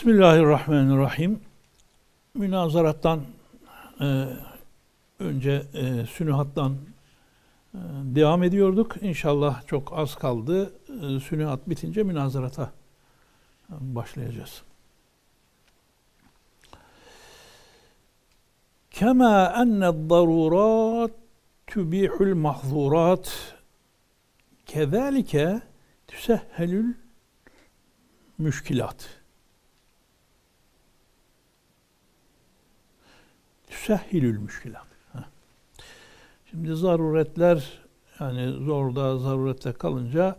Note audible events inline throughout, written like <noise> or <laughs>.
Bismillahirrahmanirrahim. Münazarattan e, önce e, sünühattan e, devam ediyorduk. İnşallah çok az kaldı. E, sünühat bitince münazarata e, başlayacağız. Kema enne darurat tübihul mahzurat kezalike tüsehhelül müşkilat. Tüsehhilül müşkilat. Şimdi zaruretler yani zorda zarurette kalınca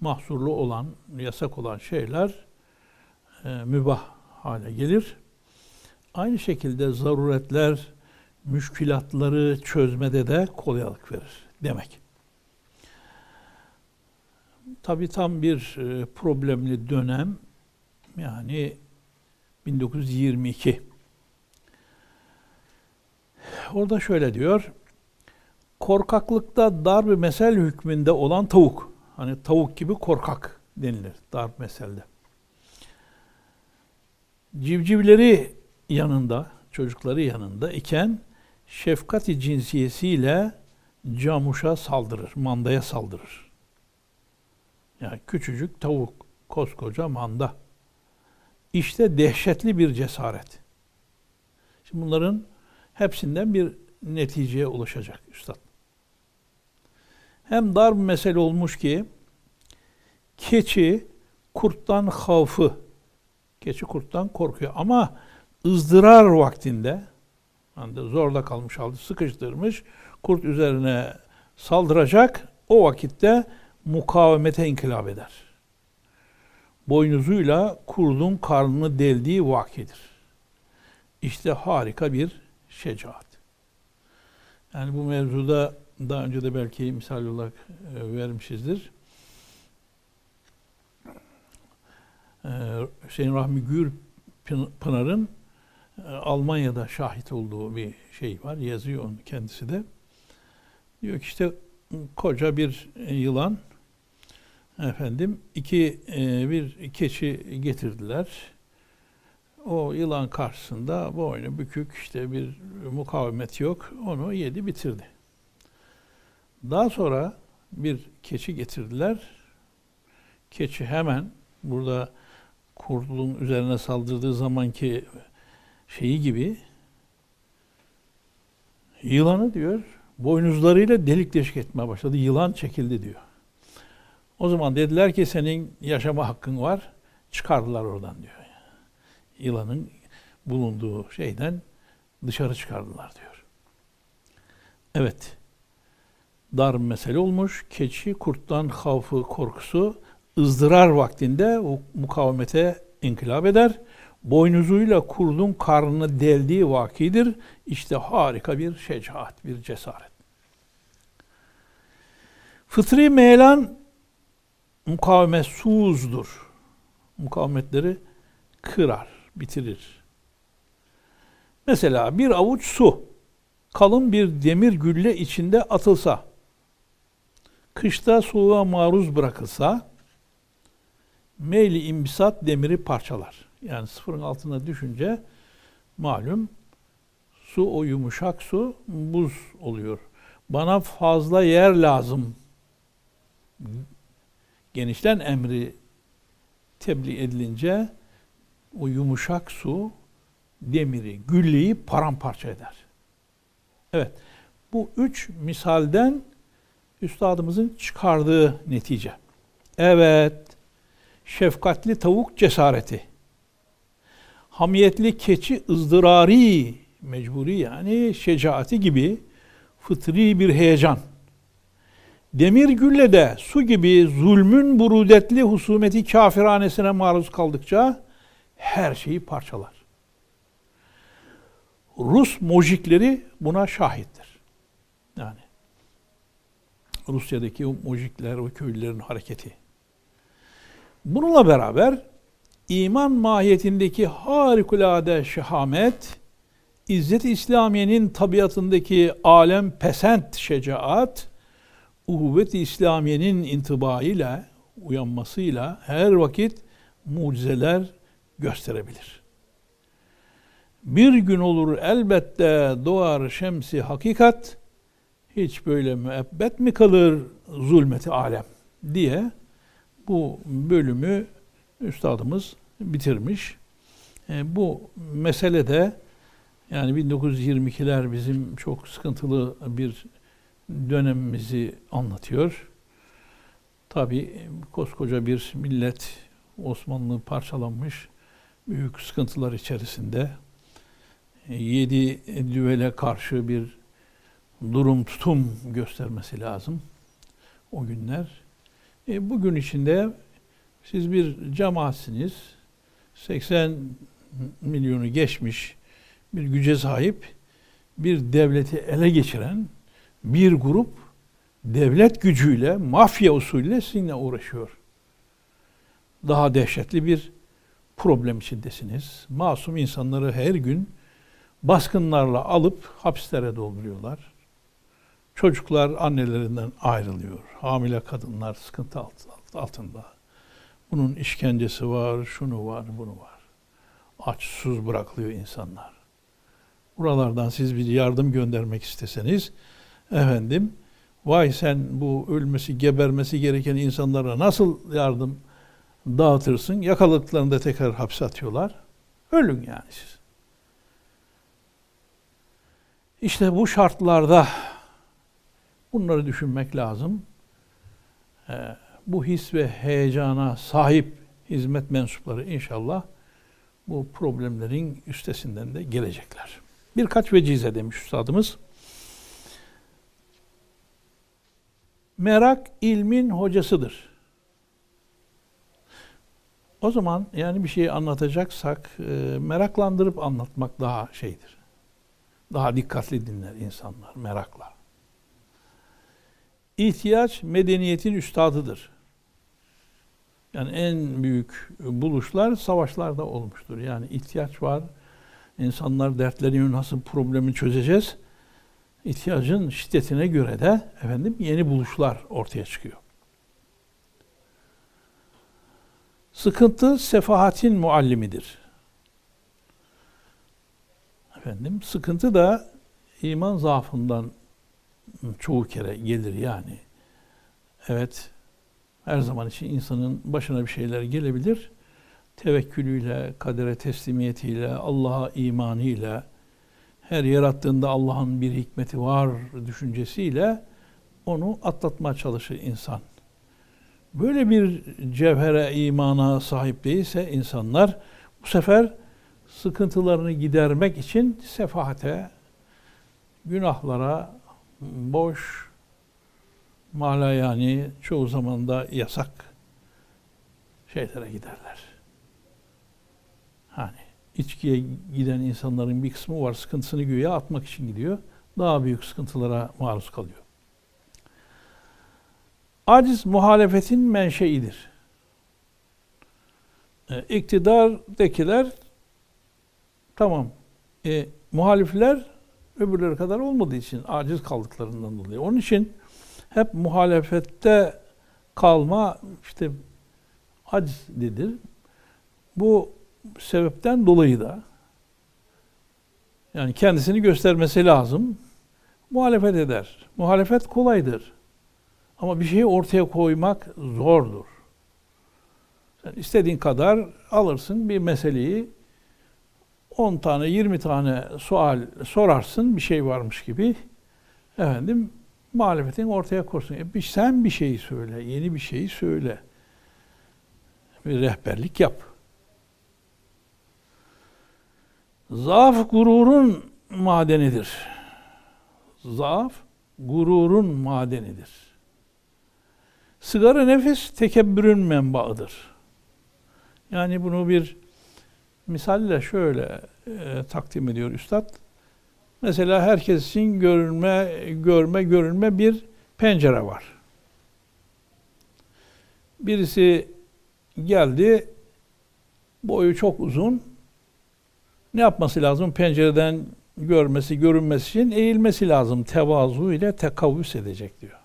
mahsurlu olan, yasak olan şeyler e, mübah hale gelir. Aynı şekilde zaruretler müşkilatları çözmede de kolaylık verir demek. Tabi tam bir e, problemli dönem yani 1922. Orada şöyle diyor. Korkaklıkta darb mesel hükmünde olan tavuk. Hani tavuk gibi korkak denilir darb meselde. Civcivleri yanında, çocukları yanında iken şefkati cinsiyesiyle camuşa saldırır, mandaya saldırır. Yani küçücük tavuk, koskoca manda. İşte dehşetli bir cesaret. Şimdi bunların hepsinden bir neticeye ulaşacak üstad. Hem dar bir mesele olmuş ki keçi kurttan havfı keçi kurttan korkuyor ama ızdırar vaktinde yani zorda kalmış halde sıkıştırmış kurt üzerine saldıracak o vakitte mukavemete inkılap eder. Boynuzuyla kurdun karnını deldiği vakidir. İşte harika bir şecaat. Yani bu mevzuda daha önce de belki misal olarak e, vermişizdir. Ee, Hüseyin Rahmi Gür Pınar'ın e, Almanya'da şahit olduğu bir şey var. Yazıyor onu kendisi de. Diyor ki işte koca bir yılan efendim iki e, bir keçi getirdiler. O yılan karşısında boynu bükük işte bir mukavemet yok. Onu yedi bitirdi. Daha sonra bir keçi getirdiler. Keçi hemen burada kurdun üzerine saldırdığı zamanki şeyi gibi yılanı diyor boynuzlarıyla delik deşik etmeye başladı. Yılan çekildi diyor. O zaman dediler ki senin yaşama hakkın var. Çıkardılar oradan diyor. Yılanın bulunduğu şeyden dışarı çıkardılar diyor. Evet. Dar mesele olmuş. Keçi kurttan havfı, korkusu ızdırar vaktinde o mukavemete inkılap eder. Boynuzuyla kurdun karnını deldiği vakidir. İşte harika bir şecaat, bir cesaret. Fıtri meyelan mukavemetsuzdur. Mukavemetleri kırar, bitirir. Mesela bir avuç su kalın bir demir gülle içinde atılsa, kışta soğuğa maruz bırakılsa, meyli imbisat demiri parçalar. Yani sıfırın altına düşünce malum su o yumuşak su buz oluyor. Bana fazla yer lazım. Genişten emri tebliğ edilince o yumuşak su demiri, gülleyi paramparça eder. Evet. Bu üç misalden üstadımızın çıkardığı netice. Evet. Şefkatli tavuk cesareti. Hamiyetli keçi ızdırari, mecburi yani şecaati gibi fıtri bir heyecan. Demir gülle de su gibi zulmün burudetli husumeti kafiranesine maruz kaldıkça her şeyi parçalar. Rus mojikleri buna şahittir. Yani Rusya'daki o mojikler, o köylülerin hareketi. Bununla beraber iman mahiyetindeki harikulade şehamet, İzzet-i İslamiye'nin tabiatındaki alem pesent şecaat, uhuvvet-i İslamiye'nin intibaıyla, uyanmasıyla her vakit mucizeler gösterebilir. Bir gün olur elbette doğar şemsi hakikat, hiç böyle müebbet mi kalır zulmeti alem diye bu bölümü üstadımız bitirmiş. E, bu mesele de yani 1922'ler bizim çok sıkıntılı bir dönemimizi anlatıyor. Tabi koskoca bir millet Osmanlı parçalanmış büyük sıkıntılar içerisinde yedi düvele karşı bir durum tutum göstermesi lazım o günler. E, bugün içinde siz bir cemaatsiniz. 80 milyonu geçmiş bir güce sahip bir devleti ele geçiren bir grup devlet gücüyle, mafya usulüyle sizinle uğraşıyor. Daha dehşetli bir problem içindesiniz. Masum insanları her gün baskınlarla alıp hapislere dolduruyorlar. Çocuklar annelerinden ayrılıyor. Hamile kadınlar sıkıntı altında. Bunun işkencesi var, şunu var, bunu var. Aç, susuz bırakılıyor insanlar. Buralardan siz bir yardım göndermek isteseniz, efendim, vay sen bu ölmesi, gebermesi gereken insanlara nasıl yardım dağıtırsın? Yakaladıklarında tekrar hapse atıyorlar. Ölün yani siz. İşte bu şartlarda bunları düşünmek lazım. Ee, bu his ve heyecana sahip hizmet mensupları inşallah bu problemlerin üstesinden de gelecekler. Birkaç vecize demiş üstadımız. Merak ilmin hocasıdır. O zaman yani bir şeyi anlatacaksak e, meraklandırıp anlatmak daha şeydir. Daha dikkatli dinler insanlar merakla. İhtiyaç medeniyetin üstadıdır. Yani en büyük buluşlar savaşlarda olmuştur. Yani ihtiyaç var. İnsanlar dertlerini nasıl problemi çözeceğiz? İhtiyacın şiddetine göre de efendim yeni buluşlar ortaya çıkıyor. Sıkıntı sefahatin muallimidir. Efendim sıkıntı da iman zaafından çoğu kere gelir yani. Evet her zaman için insanın başına bir şeyler gelebilir. Tevekkülüyle, kadere teslimiyetiyle, Allah'a imanıyla, her yarattığında Allah'ın bir hikmeti var düşüncesiyle onu atlatmaya çalışır insan. Böyle bir cevhere imana sahip değilse insanlar bu sefer sıkıntılarını gidermek için sefahate, günahlara, boş, mala yani çoğu zaman da yasak şeylere giderler. Hani içkiye giden insanların bir kısmı var sıkıntısını güya atmak için gidiyor. Daha büyük sıkıntılara maruz kalıyor. Aciz muhalefetin menşeidir. E, iktidardakiler tamam. E, muhalifler öbürleri kadar olmadığı için aciz kaldıklarından dolayı. Onun için hep muhalefette kalma işte acizlidir. Bu sebepten dolayı da yani kendisini göstermesi lazım. Muhalefet eder. Muhalefet kolaydır. Ama bir şeyi ortaya koymak zordur. Sen istediğin kadar alırsın bir meseleyi 10 tane 20 tane sual sorarsın bir şey varmış gibi. Efendim muhalefetin ortaya korsun. E, sen bir şey söyle, yeni bir şey söyle. Bir rehberlik yap. Zaaf gururun madenidir. Zaaf gururun madenidir. Sigara nefis tekebbürün menbaıdır. Yani bunu bir misalle şöyle e, takdim ediyor üstad. Mesela herkes için görünme, görme, görünme bir pencere var. Birisi geldi, boyu çok uzun. Ne yapması lazım? Pencereden görmesi, görünmesi için eğilmesi lazım. Tevazu ile tekavvüs edecek diyor.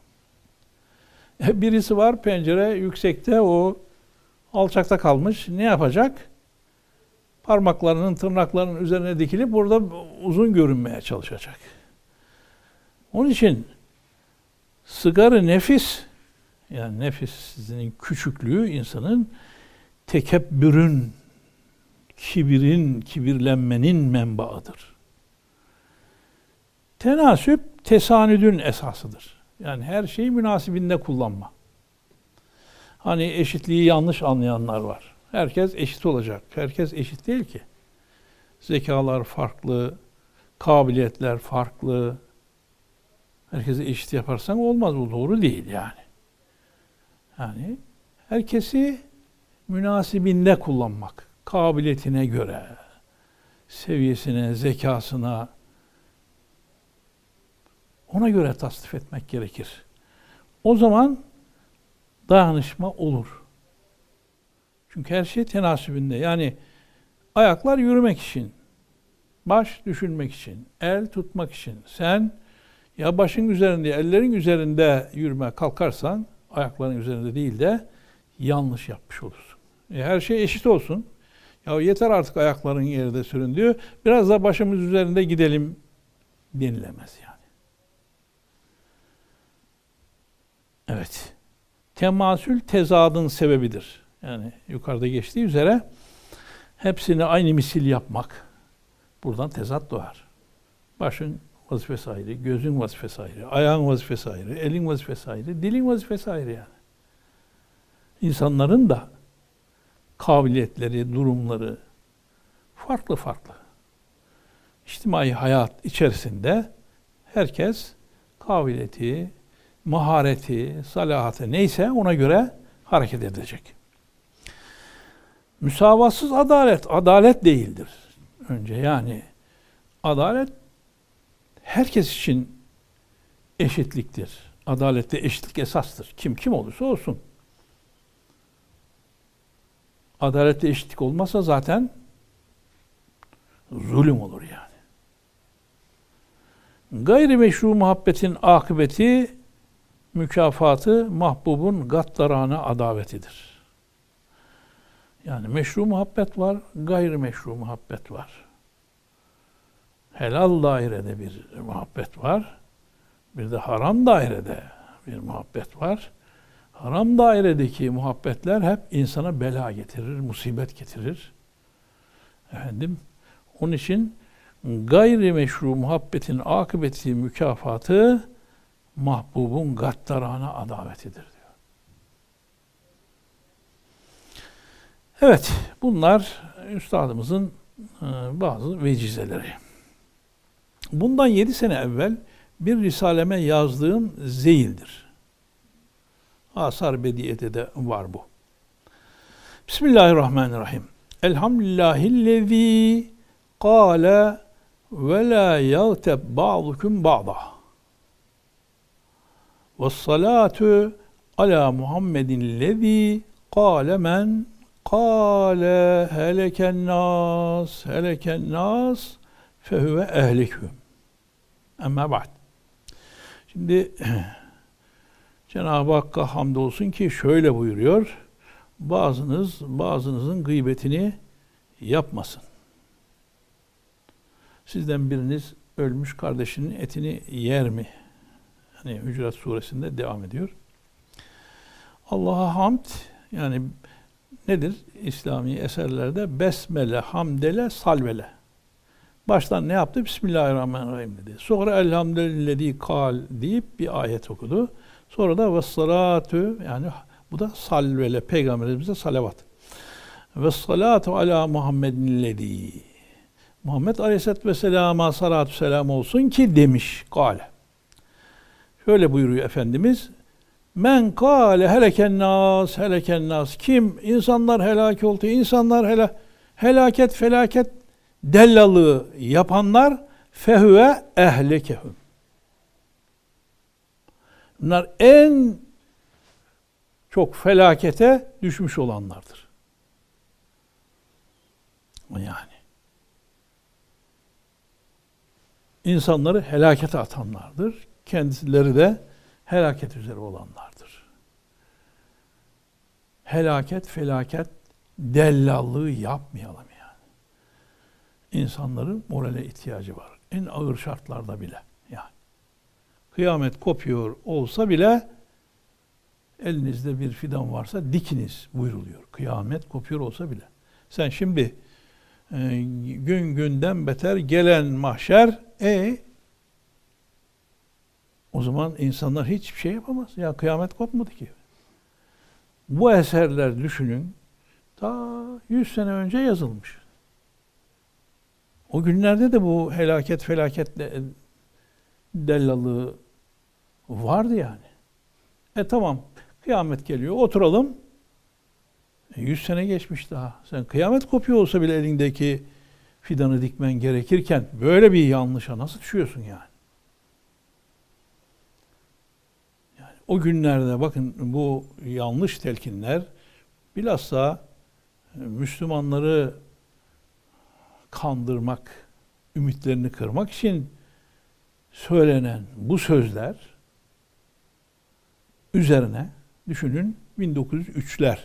<laughs> Birisi var pencere yüksekte, o alçakta kalmış. Ne yapacak? parmaklarının, tırnaklarının üzerine dikilip burada uzun görünmeye çalışacak. Onun için sigara nefis, yani nefisinin küçüklüğü insanın tekebbürün, kibirin, kibirlenmenin menbaıdır. Tenasüp tesanüdün esasıdır. Yani her şeyi münasibinde kullanma. Hani eşitliği yanlış anlayanlar var. Herkes eşit olacak. Herkes eşit değil ki. Zekalar farklı, kabiliyetler farklı. Herkesi eşit yaparsan olmaz. Bu doğru değil yani. Yani herkesi münasibinde kullanmak. Kabiliyetine göre, seviyesine, zekasına, ona göre tasnif etmek gerekir. O zaman dayanışma olur. Çünkü her şey tenasübünde. Yani ayaklar yürümek için, baş düşünmek için, el tutmak için. Sen ya başın üzerinde, ellerin üzerinde yürüme kalkarsan, ayakların üzerinde değil de yanlış yapmış olursun. E her şey eşit olsun. Ya yeter artık ayakların yerde sürün diyor. Biraz da başımız üzerinde gidelim denilemez yani. Evet. Temasül tezadın sebebidir. Yani yukarıda geçtiği üzere hepsini aynı misil yapmak. Buradan tezat doğar. Başın vazifesi ayrı, gözün vazifesi ayrı, ayağın vazifesi ayrı, elin vazifesi ayrı, dilin vazifesi ayrı yani. İnsanların da kabiliyetleri, durumları farklı farklı. İçtimai hayat içerisinde herkes kabiliyeti, mahareti, salahatı neyse ona göre hareket edecek. Müsavatsız adalet, adalet değildir. Önce yani adalet herkes için eşitliktir. Adalette eşitlik esastır. Kim kim olursa olsun. Adalette eşitlik olmazsa zaten zulüm olur yani. Gayri meşru muhabbetin akıbeti mükafatı mahbubun gattarana adavetidir. Yani meşru muhabbet var, gayri meşru muhabbet var. Helal dairede bir muhabbet var. Bir de haram dairede bir muhabbet var. Haram dairedeki muhabbetler hep insana bela getirir, musibet getirir. Efendim, onun için gayri meşru muhabbetin akıbeti, mükafatı mahbubun gattarana adavetidir diyor. Evet, bunlar üstadımızın e, bazı vecizeleri. Bundan yedi sene evvel bir risaleme yazdığım zeyildir. Asar Bediye'de de var bu. Bismillahirrahmanirrahim. Elhamdülillahillezî kâle ve lâ yagteb ba'dukum ba'dah. Ve salatu ala Muhammedin lezi kâle men kâle heleken nas heleken nas fehuve ehliküm. Ama ba'd. Şimdi <clears throat> Cenab-ı Hakk'a hamdolsun ki şöyle buyuruyor. Bazınız bazınızın gıybetini yapmasın. Sizden biriniz ölmüş kardeşinin etini yer mi? Hani Hücurat suresinde devam ediyor. Allah'a hamd yani nedir? İslami eserlerde besmele, hamdele, salvele. Baştan ne yaptı? Bismillahirrahmanirrahim dedi. Sonra elhamdülillezi kal deyip bir ayet okudu. Sonra da ve salatu yani bu da salvele peygamberimize salavat. Ve salatu ala Muhammedin. Muhammed Aleyhisselatü Vesselam'a salatu selam olsun ki demiş. Kale. Şöyle buyuruyor Efendimiz. Men kâle heleken nas, heleken nas. Kim? İnsanlar helak oldu. İnsanlar hela, helaket, felaket dellalığı yapanlar fehüve ehlekehum. Bunlar en çok felakete düşmüş olanlardır. Yani. insanları helakete atanlardır kendileri de helaket üzere olanlardır. Helaket, felaket, dellallığı yapmayalım yani. insanların morale ihtiyacı var. En ağır şartlarda bile yani. Kıyamet kopuyor olsa bile elinizde bir fidan varsa dikiniz buyruluyor. Kıyamet kopuyor olsa bile. Sen şimdi e, gün günden beter gelen mahşer e o zaman insanlar hiçbir şey yapamaz. Ya kıyamet kopmadı ki. Bu eserler düşünün ta 100 sene önce yazılmış. O günlerde de bu helaket felaket dellalığı vardı yani. E tamam kıyamet geliyor oturalım. E, 100 sene geçmiş daha. Sen kıyamet kopuyor olsa bile elindeki fidanı dikmen gerekirken böyle bir yanlışa nasıl düşüyorsun yani? O günlerde bakın bu yanlış telkinler bilhassa e, Müslümanları kandırmak, ümitlerini kırmak için söylenen bu sözler üzerine düşünün 1903'ler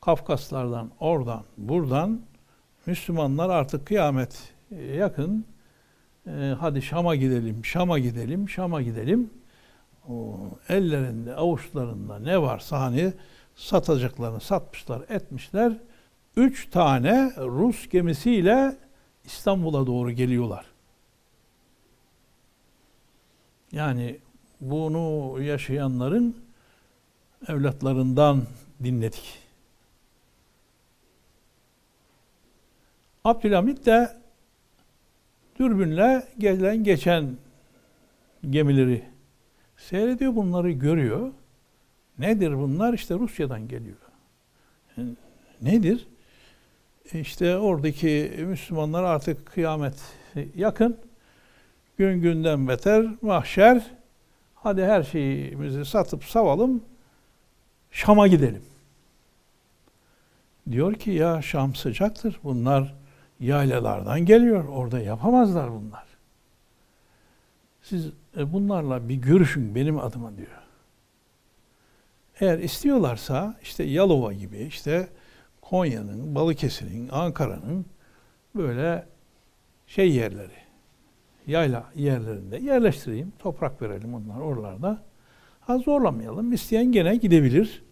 Kafkaslardan, oradan, buradan Müslümanlar artık kıyamet yakın. E, hadi Şam'a gidelim, Şam'a gidelim, Şam'a gidelim. Ellerinde, avuçlarında ne varsa hani satacaklarını satmışlar, etmişler. Üç tane Rus gemisiyle İstanbul'a doğru geliyorlar. Yani bunu yaşayanların evlatlarından dinledik. Abdülhamit de dürbünle gelen geçen gemileri seyrediyor, bunları görüyor. Nedir bunlar? İşte Rusya'dan geliyor. Yani nedir? E işte oradaki Müslümanlar artık kıyamet yakın. Gün günden beter, mahşer. Hadi her şeyimizi satıp savalım, Şam'a gidelim. Diyor ki ya Şam sıcaktır. Bunlar yaylalardan geliyor. Orada yapamazlar bunlar. Siz e, bunlarla bir görüşün benim adıma diyor. Eğer istiyorlarsa işte Yalova gibi işte Konya'nın, Balıkesir'in, Ankara'nın böyle şey yerleri, yayla yerlerinde yerleştireyim, toprak verelim onlar oralarda. Ha zorlamayalım, isteyen gene gidebilir.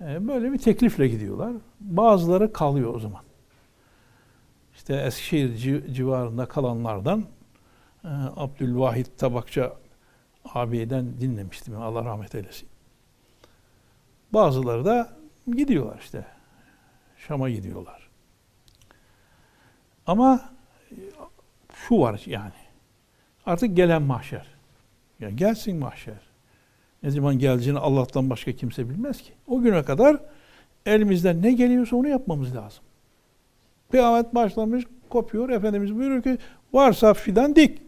E, böyle bir teklifle gidiyorlar. Bazıları kalıyor o zaman işte Eskişehir civarında kalanlardan Abdülvahit Tabakça abiden dinlemiştim. Allah rahmet eylesin. Bazıları da gidiyorlar işte. Şam'a gidiyorlar. Ama şu var yani. Artık gelen mahşer. Ya gelsin mahşer. Ne zaman geleceğini Allah'tan başka kimse bilmez ki. O güne kadar elimizden ne geliyorsa onu yapmamız lazım. Kıyamet başlamış, kopuyor. Efendimiz buyuruyor ki varsa fidan dik.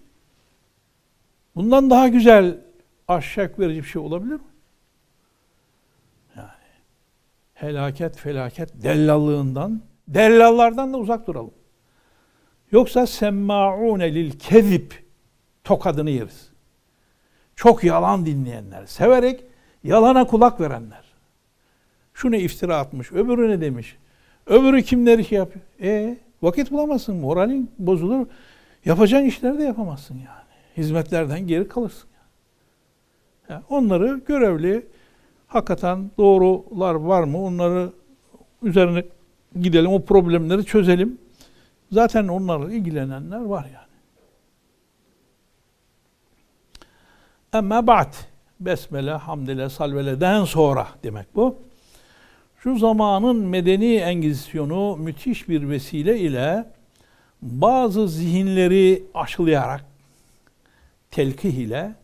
Bundan daha güzel aşak verici bir şey olabilir mi? Yani helaket felaket dellallığından, dellallardan da uzak duralım. Yoksa semma'une lil kezib tokadını yeriz. Çok yalan dinleyenler, severek yalana kulak verenler. Şunu iftira atmış, öbürü ne demiş? Öbürü kimleri şey yapıyor? E vakit bulamazsın. Moralin bozulur. Yapacağın işleri de yapamazsın yani. Hizmetlerden geri kalırsın. Yani. onları görevli hakikaten doğrular var mı? Onları üzerine gidelim. O problemleri çözelim. Zaten onlarla ilgilenenler var yani. Ama ba'd. Besmele, hamdele, salveleden sonra demek bu şu zamanın medeni engizisyonu müthiş bir vesile ile bazı zihinleri aşılayarak telkih ile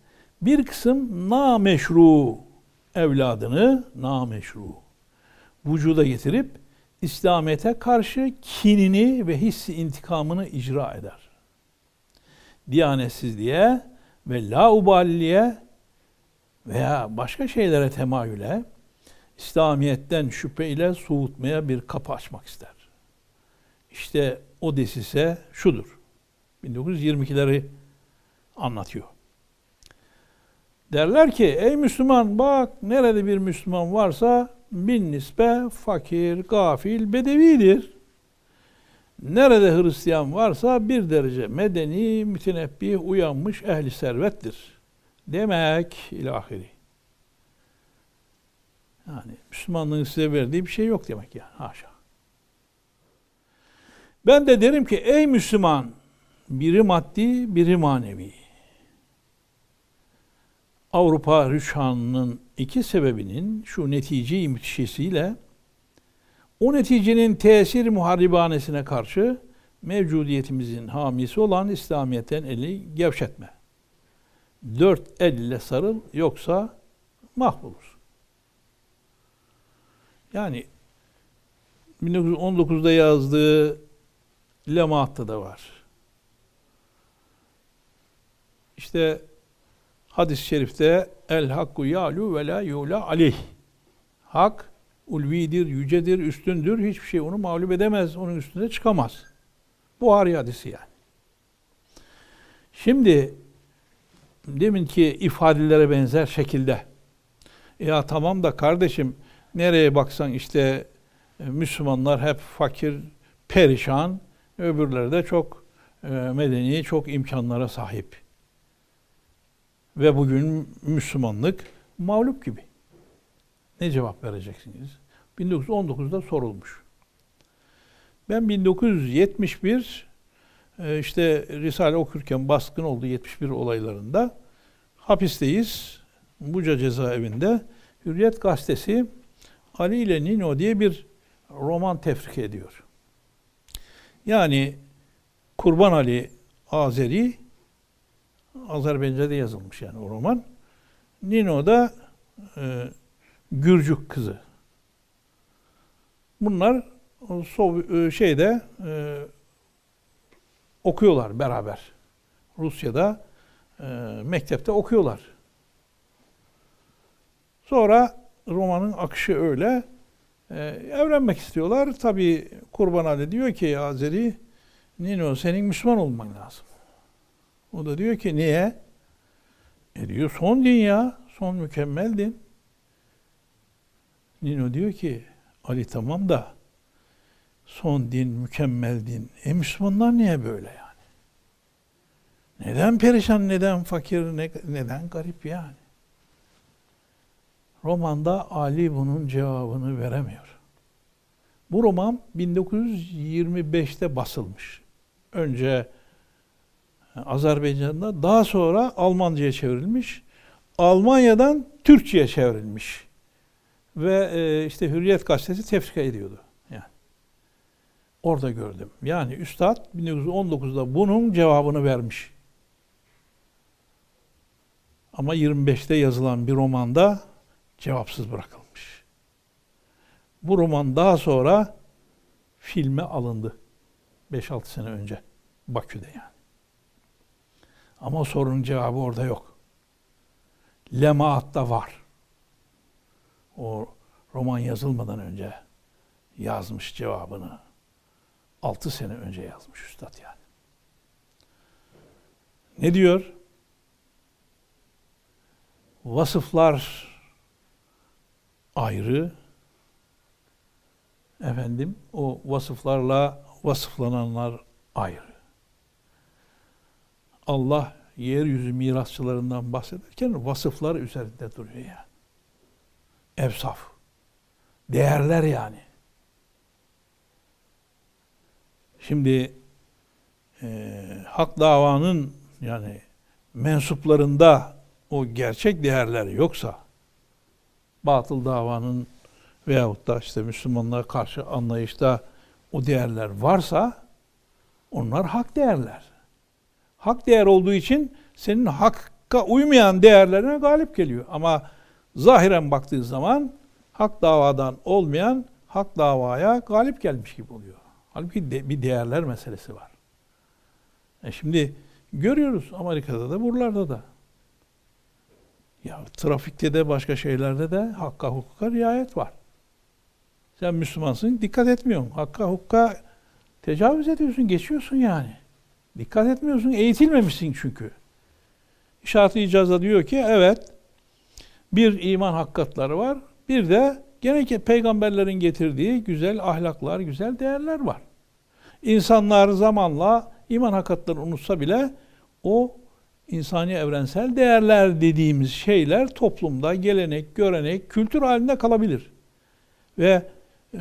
bir kısım nameşru evladını nameşru vücuda getirip İslamiyet'e karşı kinini ve hissi intikamını icra eder. Diyanetsizliğe ve laubaliye veya başka şeylere temayüle İslamiyet'ten şüpheyle soğutmaya bir kapı açmak ister. İşte o desise şudur. 1922'leri anlatıyor. Derler ki ey Müslüman bak nerede bir Müslüman varsa bin nispe fakir, gafil, bedevidir. Nerede Hristiyan varsa bir derece medeni, mütenebbih, uyanmış ehli servettir. Demek ilahiri. Yani Müslümanlığın size verdiği bir şey yok demek yani. Haşa. Ben de derim ki ey Müslüman biri maddi biri manevi. Avrupa rüşhanının iki sebebinin şu netice müthişesiyle o neticenin tesir muharibanesine karşı mevcudiyetimizin hamisi olan İslamiyet'ten eli gevşetme. Dört elle sarıl yoksa mahvolur. Yani 1919'da yazdığı Lemaat'ta da var. İşte hadis-i şerifte el hakku yalu ve la yula aleyh. Hak ulvidir, yücedir, üstündür. Hiçbir şey onu mağlup edemez. Onun üstünde çıkamaz. Buhari hadisi yani. Şimdi deminki ifadelere benzer şekilde ya tamam da kardeşim nereye baksan işte e, Müslümanlar hep fakir, perişan, öbürleri de çok e, medeni, çok imkanlara sahip. Ve bugün Müslümanlık mağlup gibi. Ne cevap vereceksiniz? 1919'da sorulmuş. Ben 1971 e, işte Risale okurken baskın oldu 71 olaylarında. Hapisteyiz. Buca cezaevinde. Hürriyet gazetesi Ali ile Nino diye bir roman tefrik ediyor. Yani Kurban Ali Azeri Azerbaycan'da yazılmış yani o roman. Nino da e, Gürcük kızı. Bunlar Sov- e, şeyde e, okuyorlar beraber. Rusya'da e, mektepte okuyorlar. Sonra romanın akışı öyle. E, evlenmek istiyorlar. Tabi Kurban Ali diyor ki Azeri, Nino senin Müslüman olman lazım. O da diyor ki niye? E diyor son din ya, son mükemmel din. Nino diyor ki Ali tamam da son din, mükemmel din. E Müslümanlar niye böyle yani? Neden perişan, neden fakir, ne, neden garip yani? Romanda Ali bunun cevabını veremiyor. Bu roman 1925'te basılmış. Önce Azerbaycan'da, daha sonra Almanca'ya çevrilmiş. Almanya'dan Türkçe'ye çevrilmiş. Ve e, işte Hürriyet gazetesi tefrika ediyordu. Yani. Orada gördüm. Yani Üstad 1919'da bunun cevabını vermiş. Ama 25'te yazılan bir romanda cevapsız bırakılmış. Bu roman daha sonra filme alındı. 5-6 sene önce. Bakü'de yani. Ama sorunun cevabı orada yok. Lemaatta var. O roman yazılmadan önce yazmış cevabını. 6 sene önce yazmış üstad yani. Ne diyor? Vasıflar ayrı. Efendim o vasıflarla vasıflananlar ayrı. Allah yeryüzü mirasçılarından bahsederken vasıflar üzerinde duruyor yani. Evsaf. Değerler yani. Şimdi e, hak davanın yani mensuplarında o gerçek değerler yoksa batıl davanın veyahut da işte Müslümanlığa karşı anlayışta o değerler varsa onlar hak değerler. Hak değer olduğu için senin hakka uymayan değerlerine galip geliyor. Ama zahiren baktığı zaman hak davadan olmayan hak davaya galip gelmiş gibi oluyor. Halbuki de, bir değerler meselesi var. E şimdi görüyoruz Amerika'da da buralarda da. Ya trafikte de başka şeylerde de hakka hukuka riayet var. Sen Müslümansın, dikkat etmiyorsun. Hakka hukuka tecavüz ediyorsun, geçiyorsun yani. Dikkat etmiyorsun, eğitilmemişsin çünkü. İşaret-i icazda diyor ki evet bir iman hakikatları var. Bir de gene peygamberlerin getirdiği güzel ahlaklar, güzel değerler var. İnsanlar zamanla iman hakikatlerini unutsa bile o insani evrensel değerler dediğimiz şeyler toplumda gelenek, görenek, kültür halinde kalabilir. Ve e,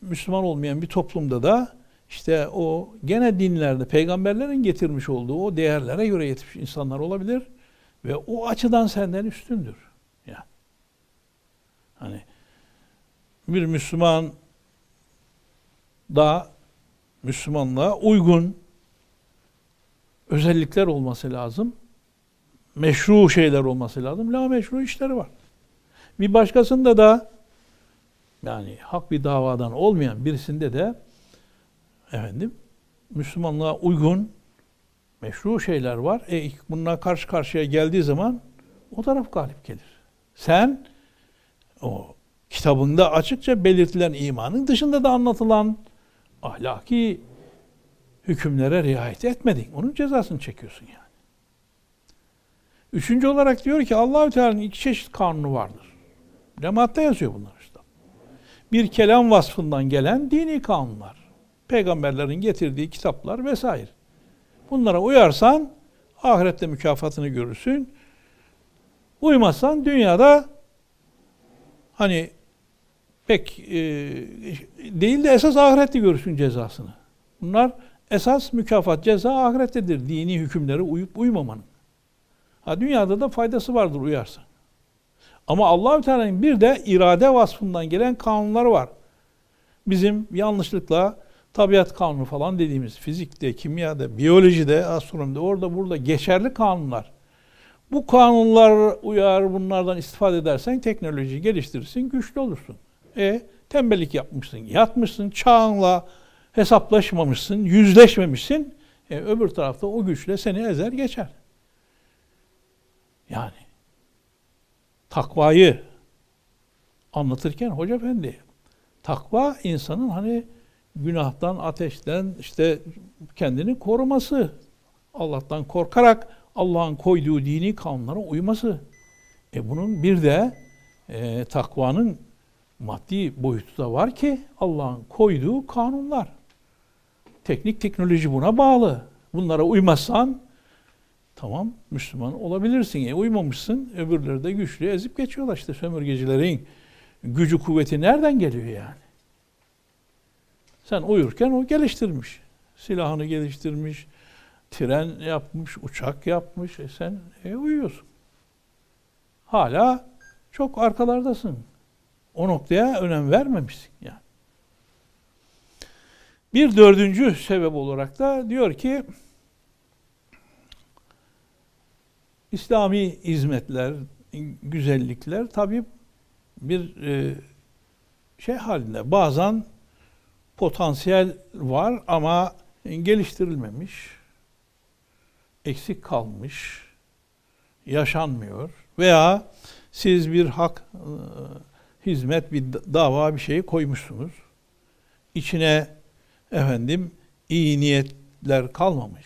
Müslüman olmayan bir toplumda da işte o gene dinlerde peygamberlerin getirmiş olduğu o değerlere göre yetişmiş insanlar olabilir ve o açıdan senden üstündür. Yani hani bir Müslüman da Müslümanlığa uygun özellikler olması lazım. Meşru şeyler olması lazım. La meşru işleri var. Bir başkasında da yani hak bir davadan olmayan birisinde de efendim Müslümanlığa uygun meşru şeyler var. E bununla karşı karşıya geldiği zaman o taraf galip gelir. Sen o kitabında açıkça belirtilen imanın dışında da anlatılan ahlaki hükümlere riayet etmedin. Onun cezasını çekiyorsun yani. Üçüncü olarak diyor ki Allahü Teala'nın iki çeşit kanunu vardır. Cemaatte yazıyor bunlar işte. Bir kelam vasfından gelen dini kanunlar. Peygamberlerin getirdiği kitaplar vesaire. Bunlara uyarsan ahirette mükafatını görürsün. Uymazsan dünyada hani pek e, değil de esas ahirette görürsün cezasını. Bunlar esas mükafat, ceza ahirettedir. Dini hükümlere uyup uymamanın. Ha dünyada da faydası vardır uyarsan. Ama Allahü Teala'nın bir de irade vasfından gelen kanunları var. Bizim yanlışlıkla tabiat kanunu falan dediğimiz fizikte, kimyada, biyolojide, astronomide orada burada geçerli kanunlar. Bu kanunlar uyar, bunlardan istifade edersen teknolojiyi geliştirirsin, güçlü olursun. E tembellik yapmışsın, yatmışsın, çağınla hesaplaşmamışsın, yüzleşmemişsin. E, öbür tarafta o güçle seni ezer geçer. Yani takvayı anlatırken Hoca Efendi takva insanın hani günahtan, ateşten işte kendini koruması. Allah'tan korkarak Allah'ın koyduğu dini kanunlara uyması. E bunun bir de e, takvanın maddi boyutu da var ki Allah'ın koyduğu kanunlar. Teknik teknoloji buna bağlı. Bunlara uymazsan tamam Müslüman olabilirsin. E, uymamışsın öbürleri de güçlü ezip geçiyorlar işte sömürgecilerin gücü kuvveti nereden geliyor yani? Sen uyurken o geliştirmiş. Silahını geliştirmiş, tren yapmış, uçak yapmış. E sen e, uyuyorsun. Hala çok arkalardasın. O noktaya önem vermemişsin yani. Bir dördüncü sebep olarak da diyor ki İslami hizmetler, güzellikler tabi bir e, şey halinde bazen potansiyel var ama geliştirilmemiş, eksik kalmış, yaşanmıyor veya siz bir hak, e, hizmet, bir dava bir şeyi koymuşsunuz. İçine efendim iyi niyetler kalmamış.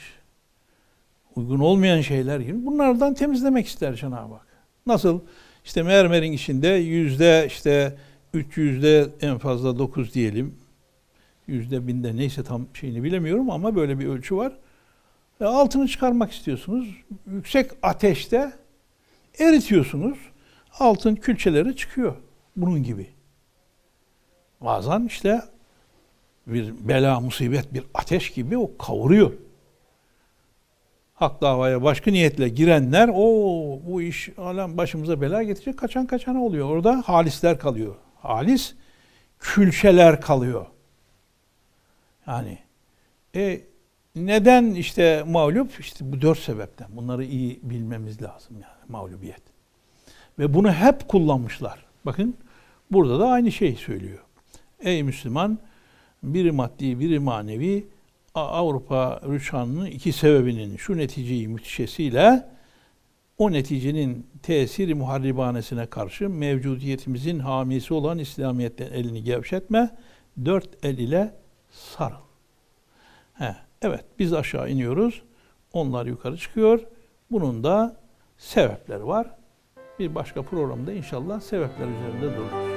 Uygun olmayan şeyler gibi. Bunlardan temizlemek ister Cenab-ı Hak. Nasıl? İşte mermerin içinde yüzde işte üç yüzde en fazla dokuz diyelim. Yüzde binde neyse tam şeyini bilemiyorum ama böyle bir ölçü var. Ve altını çıkarmak istiyorsunuz. Yüksek ateşte eritiyorsunuz. Altın külçeleri çıkıyor. Bunun gibi. Bazen işte bir bela, musibet, bir ateş gibi o kavuruyor. Hak davaya başka niyetle girenler o bu iş alem başımıza bela getirecek kaçan kaçana oluyor. Orada halisler kalıyor. Halis külçeler kalıyor. Yani e, neden işte mağlup? İşte bu dört sebepten. Bunları iyi bilmemiz lazım yani mağlubiyet. Ve bunu hep kullanmışlar. Bakın burada da aynı şey söylüyor. Ey Müslüman biri maddi biri manevi Avrupa rüçhanının iki sebebinin şu neticeyi müthişesiyle o neticenin tesiri muharribanesine karşı mevcudiyetimizin hamisi olan İslamiyet'ten elini gevşetme, dört el ile sarıl. He, evet biz aşağı iniyoruz, onlar yukarı çıkıyor. Bunun da sebepleri var. Bir başka programda inşallah sebepler üzerinde dururuz.